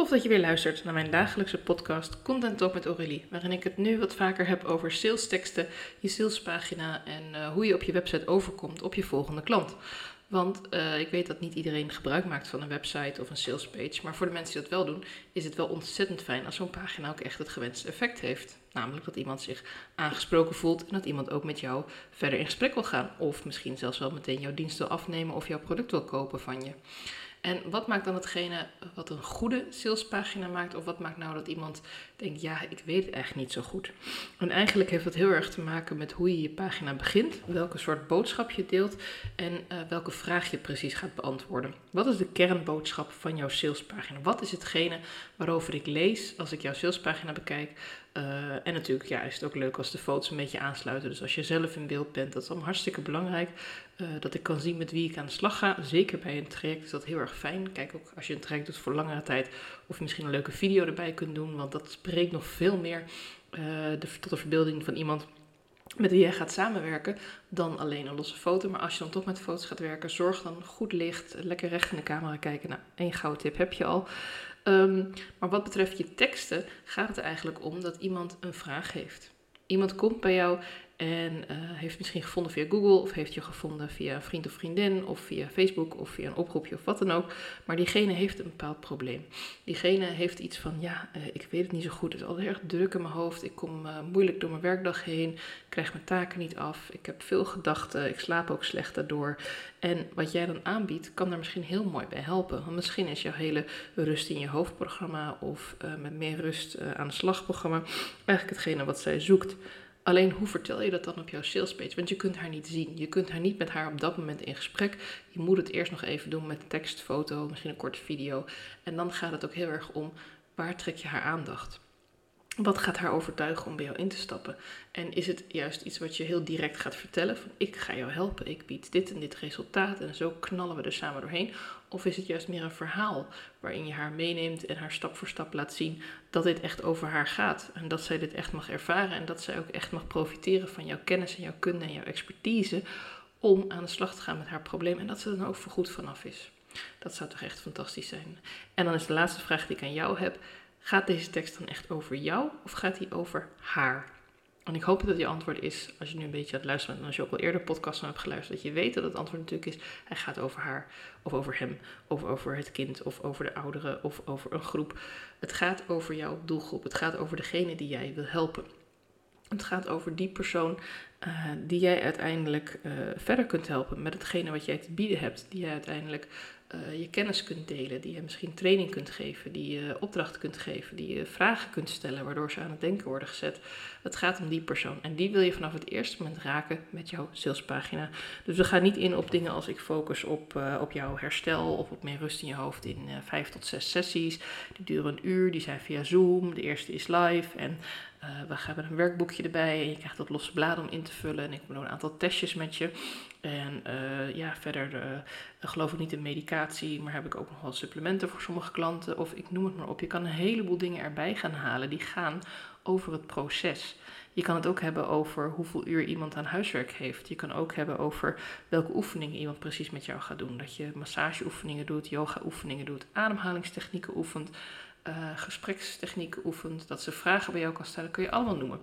Tof dat je weer luistert naar mijn dagelijkse podcast Content Talk met Aurélie, waarin ik het nu wat vaker heb over salesteksten, je salespagina en uh, hoe je op je website overkomt op je volgende klant. Want uh, ik weet dat niet iedereen gebruik maakt van een website of een salespage, maar voor de mensen die dat wel doen, is het wel ontzettend fijn als zo'n pagina ook echt het gewenste effect heeft. Namelijk dat iemand zich aangesproken voelt en dat iemand ook met jou verder in gesprek wil gaan. Of misschien zelfs wel meteen jouw dienst wil afnemen of jouw product wil kopen van je. En wat maakt dan hetgene wat een goede salespagina maakt? Of wat maakt nou dat iemand denkt, ja, ik weet het echt niet zo goed? En eigenlijk heeft dat heel erg te maken met hoe je je pagina begint, welke soort boodschap je deelt en uh, welke vraag je precies gaat beantwoorden. Wat is de kernboodschap van jouw salespagina? Wat is hetgene waarover ik lees als ik jouw salespagina bekijk? Uh, en natuurlijk ja, is het ook leuk als de foto's een beetje aansluiten. Dus als je zelf in beeld bent, dat is allemaal hartstikke belangrijk. Uh, dat ik kan zien met wie ik aan de slag ga. Zeker bij een traject is dat heel erg fijn. Kijk ook als je een traject doet voor langere tijd. Of je misschien een leuke video erbij kunt doen. Want dat spreekt nog veel meer uh, de, tot de verbeelding van iemand met wie jij gaat samenwerken dan alleen een losse foto. Maar als je dan toch met foto's gaat werken, zorg dan goed licht, lekker recht in de camera kijken. Nou, één gouden tip heb je al. Um, maar wat betreft je teksten gaat het eigenlijk om dat iemand een vraag heeft. Iemand komt bij jou en uh, heeft misschien gevonden via Google of heeft je gevonden via een vriend of vriendin of via Facebook of via een oproepje of wat dan ook. Maar diegene heeft een bepaald probleem. Diegene heeft iets van, ja, uh, ik weet het niet zo goed. Het is altijd erg druk in mijn hoofd. Ik kom uh, moeilijk door mijn werkdag heen. Ik krijg mijn taken niet af. Ik heb veel gedachten. Ik slaap ook slecht daardoor. En wat jij dan aanbiedt, kan daar misschien heel mooi bij helpen. Want misschien is jouw hele rust in je hoofdprogramma of met meer rust aan de slagprogramma eigenlijk hetgene wat zij zoekt. Alleen hoe vertel je dat dan op jouw salespage? Want je kunt haar niet zien. Je kunt haar niet met haar op dat moment in gesprek. Je moet het eerst nog even doen met tekst, foto, misschien een korte video. En dan gaat het ook heel erg om waar trek je haar aandacht. Wat gaat haar overtuigen om bij jou in te stappen? En is het juist iets wat je heel direct gaat vertellen? Van ik ga jou helpen, ik bied dit en dit resultaat en zo knallen we er samen doorheen. Of is het juist meer een verhaal waarin je haar meeneemt en haar stap voor stap laat zien dat dit echt over haar gaat. En dat zij dit echt mag ervaren en dat zij ook echt mag profiteren van jouw kennis en jouw kunde en jouw expertise om aan de slag te gaan met haar probleem. En dat ze er dan ook voorgoed vanaf is. Dat zou toch echt fantastisch zijn. En dan is de laatste vraag die ik aan jou heb. Gaat deze tekst dan echt over jou of gaat die over haar? En ik hoop dat je antwoord is, als je nu een beetje aan het luisteren bent en als je ook al eerder podcasts hebt geluisterd, dat je weet dat het antwoord natuurlijk is, hij gaat over haar, of over hem, of over het kind, of over de ouderen, of over een groep. Het gaat over jouw doelgroep, het gaat over degene die jij wil helpen. Het gaat over die persoon uh, die jij uiteindelijk uh, verder kunt helpen met hetgene wat jij te bieden hebt, die jij uiteindelijk uh, je kennis kunt delen, die je misschien training kunt geven, die je opdrachten kunt geven, die je vragen kunt stellen, waardoor ze aan het denken worden gezet. Het gaat om die persoon en die wil je vanaf het eerste moment raken met jouw salespagina. Dus we gaan niet in op dingen als ik focus op, uh, op jouw herstel of op meer rust in je hoofd in uh, vijf tot zes sessies. Die duren een uur, die zijn via Zoom, de eerste is live en uh, we hebben een werkboekje erbij en je krijgt dat losse bladen om in te vullen. En ik doe een aantal testjes met je. En uh, ja, verder uh, geloof ik niet in medicatie, maar heb ik ook nog wel supplementen voor sommige klanten. Of ik noem het maar op. Je kan een heleboel dingen erbij gaan halen die gaan over het proces. Je kan het ook hebben over hoeveel uur iemand aan huiswerk heeft. Je kan ook hebben over welke oefeningen iemand precies met jou gaat doen. Dat je massageoefeningen doet, yoga-oefeningen doet, ademhalingstechnieken oefent uh, gesprekstechnieken oefent, dat ze vragen bij jou kan stellen, kun je allemaal noemen.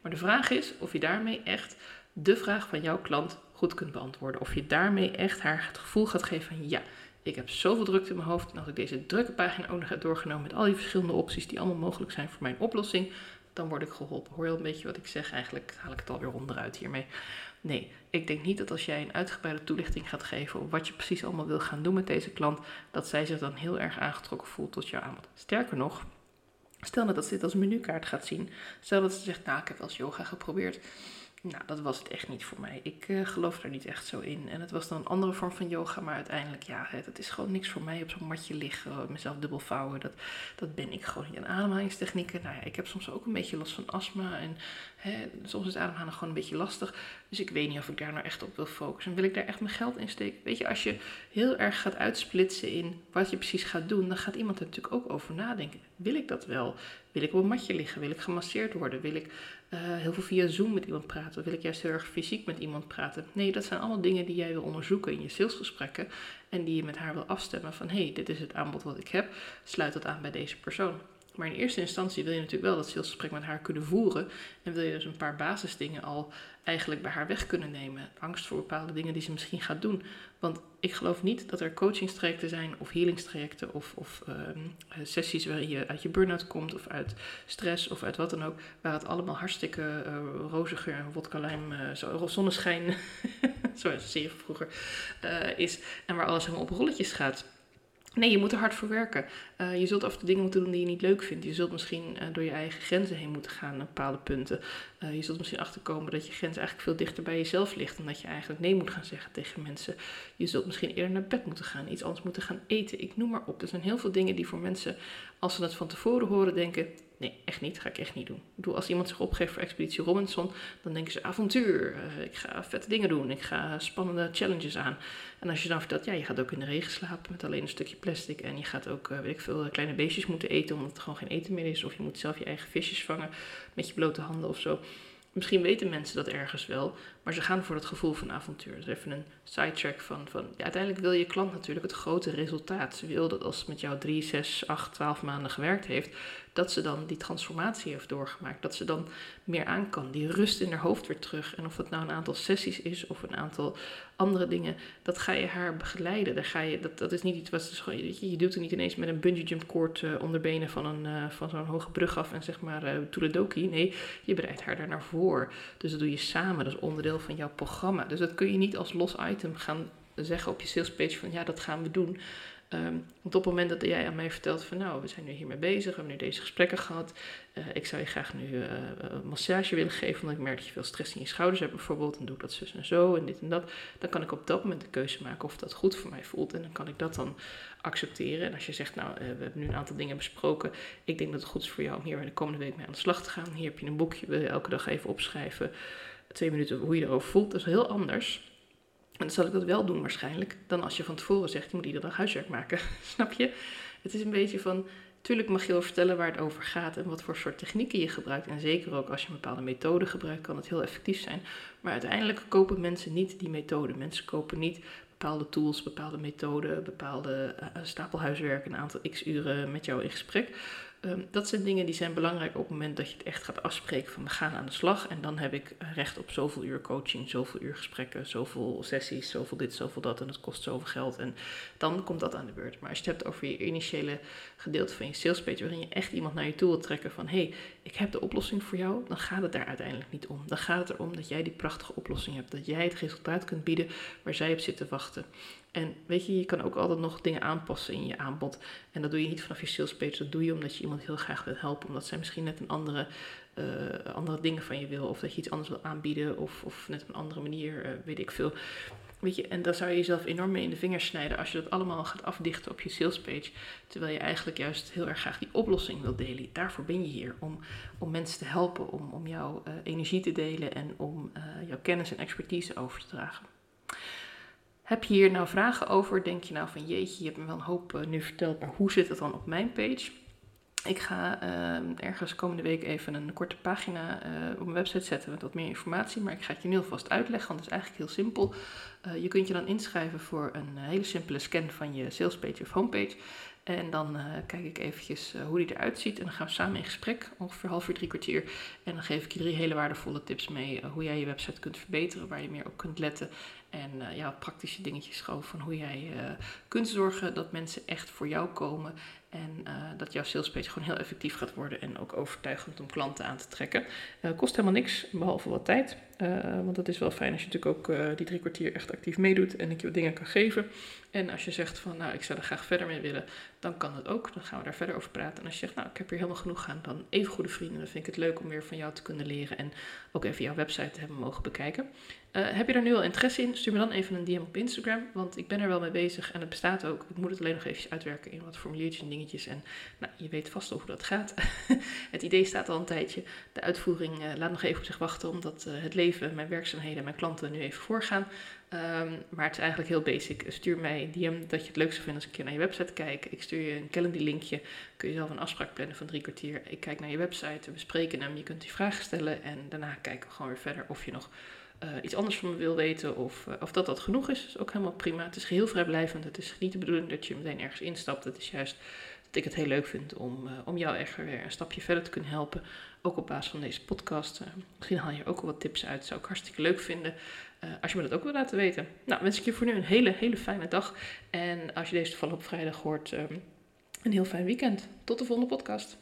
Maar de vraag is of je daarmee echt de vraag van jouw klant goed kunt beantwoorden. Of je daarmee echt haar het gevoel gaat geven van ja, ik heb zoveel drukte in mijn hoofd. En als ik deze drukke pagina ook nog heb doorgenomen met al die verschillende opties die allemaal mogelijk zijn voor mijn oplossing, dan word ik geholpen. Hoor je al een beetje wat ik zeg? Eigenlijk haal ik het alweer onderuit hiermee. Nee, ik denk niet dat als jij een uitgebreide toelichting gaat geven op wat je precies allemaal wil gaan doen met deze klant, dat zij zich dan heel erg aangetrokken voelt tot jouw aanbod. Sterker nog, stel nou dat ze dit als menukaart gaat zien. Stel dat ze zegt, nou ik heb wel eens yoga geprobeerd. Nou, dat was het echt niet voor mij. Ik uh, geloof er niet echt zo in. En het was dan een andere vorm van yoga, maar uiteindelijk, ja, het, is gewoon niks voor mij op zo'n matje liggen, mezelf dubbel vouwen. Dat, dat ben ik gewoon niet. En ademhalingstechnieken, nou ja, ik heb soms ook een beetje last van astma. En hè, soms is ademhalen gewoon een beetje lastig. Dus ik weet niet of ik daar nou echt op wil focussen. Wil ik daar echt mijn geld in steken? Weet je, als je heel erg gaat uitsplitsen in wat je precies gaat doen, dan gaat iemand er natuurlijk ook over nadenken. Wil ik dat wel? Wil ik op een matje liggen? Wil ik gemasseerd worden? Wil ik heel veel via Zoom met iemand praten? Wil ik juist heel erg fysiek met iemand praten? Nee, dat zijn allemaal dingen die jij wil onderzoeken in je salesgesprekken. En die je met haar wil afstemmen van hé, hey, dit is het aanbod wat ik heb. Sluit dat aan bij deze persoon. Maar in eerste instantie wil je natuurlijk wel dat salesgesprek met haar kunnen voeren. En wil je dus een paar basisdingen al eigenlijk bij haar weg kunnen nemen. Angst voor bepaalde dingen die ze misschien gaat doen. Want ik geloof niet dat er coachingstrajecten zijn of healingstrajecten of, of ehm, sessies waarin je uit je burn-out komt of uit stress of uit wat dan ook. Waar het allemaal hartstikke uh, roze geur en wodka lijm, uh, zonneschijn, zoals je vroeger, uh, is. En waar alles helemaal op rolletjes gaat. Nee, je moet er hard voor werken. Uh, je zult af en toe dingen moeten doen die je niet leuk vindt. Je zult misschien uh, door je eigen grenzen heen moeten gaan naar bepaalde punten. Uh, je zult misschien achterkomen dat je grens eigenlijk veel dichter bij jezelf ligt. En dat je eigenlijk nee moet gaan zeggen tegen mensen. Je zult misschien eerder naar bed moeten gaan, iets anders moeten gaan eten. Ik noem maar op. Er zijn heel veel dingen die voor mensen, als ze dat van tevoren horen, denken: nee, echt niet, ga ik echt niet doen. Ik bedoel, als iemand zich opgeeft voor Expeditie Robinson, dan denken ze avontuur. Uh, ik ga vette dingen doen. Ik ga spannende challenges aan. En als je dan vertelt, ja, je gaat ook in de regen slapen met alleen een stukje plastic. En je gaat ook, uh, weet ik veel, kleine beestjes moeten eten omdat er gewoon geen eten meer is. Of je moet zelf je eigen visjes vangen met je blote handen of zo. Misschien weten mensen dat ergens wel, maar ze gaan voor het gevoel van avontuur. Dus even een sidetrack van, van ja, uiteindelijk wil je klant natuurlijk het grote resultaat. Ze wil dat als het met jou 3, 6, 8, 12 maanden gewerkt heeft, dat ze dan die transformatie heeft doorgemaakt. Dat ze dan meer aan kan. Die rust in haar hoofd weer terug. En of het nou een aantal sessies is of een aantal andere dingen, dat ga je haar begeleiden. Daar ga je, dat, dat is niet iets wat je, je doet er niet ineens met een bungee jump cord uh, onder benen van, een, uh, van zo'n hoge brug af en zeg maar uh. Nee, je bereidt haar daar naar voor. Dus dat doe je samen. Dat is onderdeel van jouw programma. Dus dat kun je niet als los item gaan zeggen op je salespage van ja, dat gaan we doen. Um, op het moment dat jij aan mij vertelt van nou, we zijn nu hiermee bezig, we hebben nu deze gesprekken gehad. Uh, ik zou je graag nu uh, een massage willen geven, omdat ik merk dat je veel stress in je schouders hebt bijvoorbeeld. En doe ik dat zus en zo en dit en dat. Dan kan ik op dat moment de keuze maken of dat goed voor mij voelt. En dan kan ik dat dan accepteren. En als je zegt, nou, uh, we hebben nu een aantal dingen besproken. Ik denk dat het goed is voor jou om hier de komende week mee aan de slag te gaan. Hier heb je een boekje, wil je elke dag even opschrijven. Twee minuten hoe je erover voelt. Dat is heel anders en dan zal ik dat wel doen waarschijnlijk, dan als je van tevoren zegt, je moet iedere dag huiswerk maken. Snap je? Het is een beetje van, tuurlijk mag je wel vertellen waar het over gaat en wat voor soort technieken je gebruikt. En zeker ook als je een bepaalde methode gebruikt, kan het heel effectief zijn. Maar uiteindelijk kopen mensen niet die methode. Mensen kopen niet bepaalde tools, bepaalde methoden, bepaalde uh, stapelhuiswerk, een aantal x uren met jou in gesprek. Ehm, dat zijn dingen die zijn belangrijk op het moment dat je het echt gaat afspreken van we gaan aan de slag. En dan heb ik recht op zoveel uur coaching, zoveel uur gesprekken, zoveel sessies, zoveel dit, zoveel dat. En het kost zoveel geld. En dan komt dat aan de beurt. Maar als je het hebt over je initiële gedeelte van je salespage, waarin je echt iemand naar je toe wilt trekken van hé, hey, ik heb de oplossing voor jou, dan gaat het daar uiteindelijk niet om. Dan gaat het erom dat jij die prachtige oplossing hebt. Dat jij het resultaat kunt bieden waar zij op zit te wachten. En weet je, je kan ook altijd nog dingen aanpassen in je aanbod. En dat doe je niet vanaf je sales page. Dat doe je omdat je iemand heel graag wil helpen. Omdat zij misschien net een andere, uh, andere dingen van je wil. Of dat je iets anders wil aanbieden. Of, of net op een andere manier, uh, weet ik veel. Weet je, en daar zou je jezelf enorm mee in de vingers snijden als je dat allemaal gaat afdichten op je sales page. Terwijl je eigenlijk juist heel erg graag die oplossing wil delen. Daarvoor ben je hier. Om, om mensen te helpen. Om, om jouw uh, energie te delen. En om jouw kennis en expertise over te dragen. Heb je hier nou vragen over? Denk je nou van jeetje, je hebt me wel een hoop uh, nu verteld, maar hoe zit het dan op mijn page? Ik ga uh, ergens komende week even een korte pagina uh, op mijn website zetten met wat meer informatie. Maar ik ga het je nu alvast uitleggen, want het is eigenlijk heel simpel. Uh, je kunt je dan inschrijven voor een hele simpele scan van je salespage of homepage. En dan uh, kijk ik eventjes uh, hoe die eruit ziet. En dan gaan we samen in gesprek, ongeveer half uur, drie kwartier. En dan geef ik je drie hele waardevolle tips mee. Uh, hoe jij je website kunt verbeteren, waar je meer op kunt letten. En ja, praktische dingetjes gewoon van hoe jij kunt zorgen dat mensen echt voor jou komen. En dat jouw salespage gewoon heel effectief gaat worden. En ook overtuigend om klanten aan te trekken. kost helemaal niks, behalve wat tijd. Want het is wel fijn als je natuurlijk ook die drie kwartier echt actief meedoet. En ik je dingen kan geven. En als je zegt van, nou, ik zou er graag verder mee willen, dan kan dat ook. Dan gaan we daar verder over praten. En als je zegt, nou, ik heb hier helemaal genoeg aan, dan even goede vrienden. Dan vind ik het leuk om weer van jou te kunnen leren en ook even jouw website te hebben mogen bekijken. Uh, heb je daar nu al interesse in? stuur me dan even een DM op Instagram, want ik ben er wel mee bezig en het bestaat ook. Ik moet het alleen nog even uitwerken in wat formuliertjes en dingetjes. En nou, je weet vast al hoe dat gaat. het idee staat al een tijdje. De uitvoering laat nog even op zich wachten, omdat het leven, mijn werkzaamheden en mijn klanten nu even voorgaan. Um, maar het is eigenlijk heel basic. Stuur mij DM dat je het leuk vinden als ik een keer naar je website kijk. Ik stuur je een calendar linkje. Kun je zelf een afspraak plannen van drie kwartier. Ik kijk naar je website, we bespreken hem. Je kunt die vragen stellen en daarna kijken we gewoon weer verder of je nog uh, iets anders van me wil weten of, uh, of dat dat genoeg is. Dat is ook helemaal prima. Het is geheel vrijblijvend. Het is niet de bedoeling dat je meteen ergens instapt. Het is juist dat ik het heel leuk vind om, uh, om jou echt weer een stapje verder te kunnen helpen. Ook op basis van deze podcast. misschien haal je ook al wat tips uit. Zou ik hartstikke leuk vinden. als je me dat ook wil laten weten. Nou, wens ik je voor nu een hele, hele fijne dag. En als je deze toevallig op vrijdag hoort, een heel fijn weekend. Tot de volgende podcast.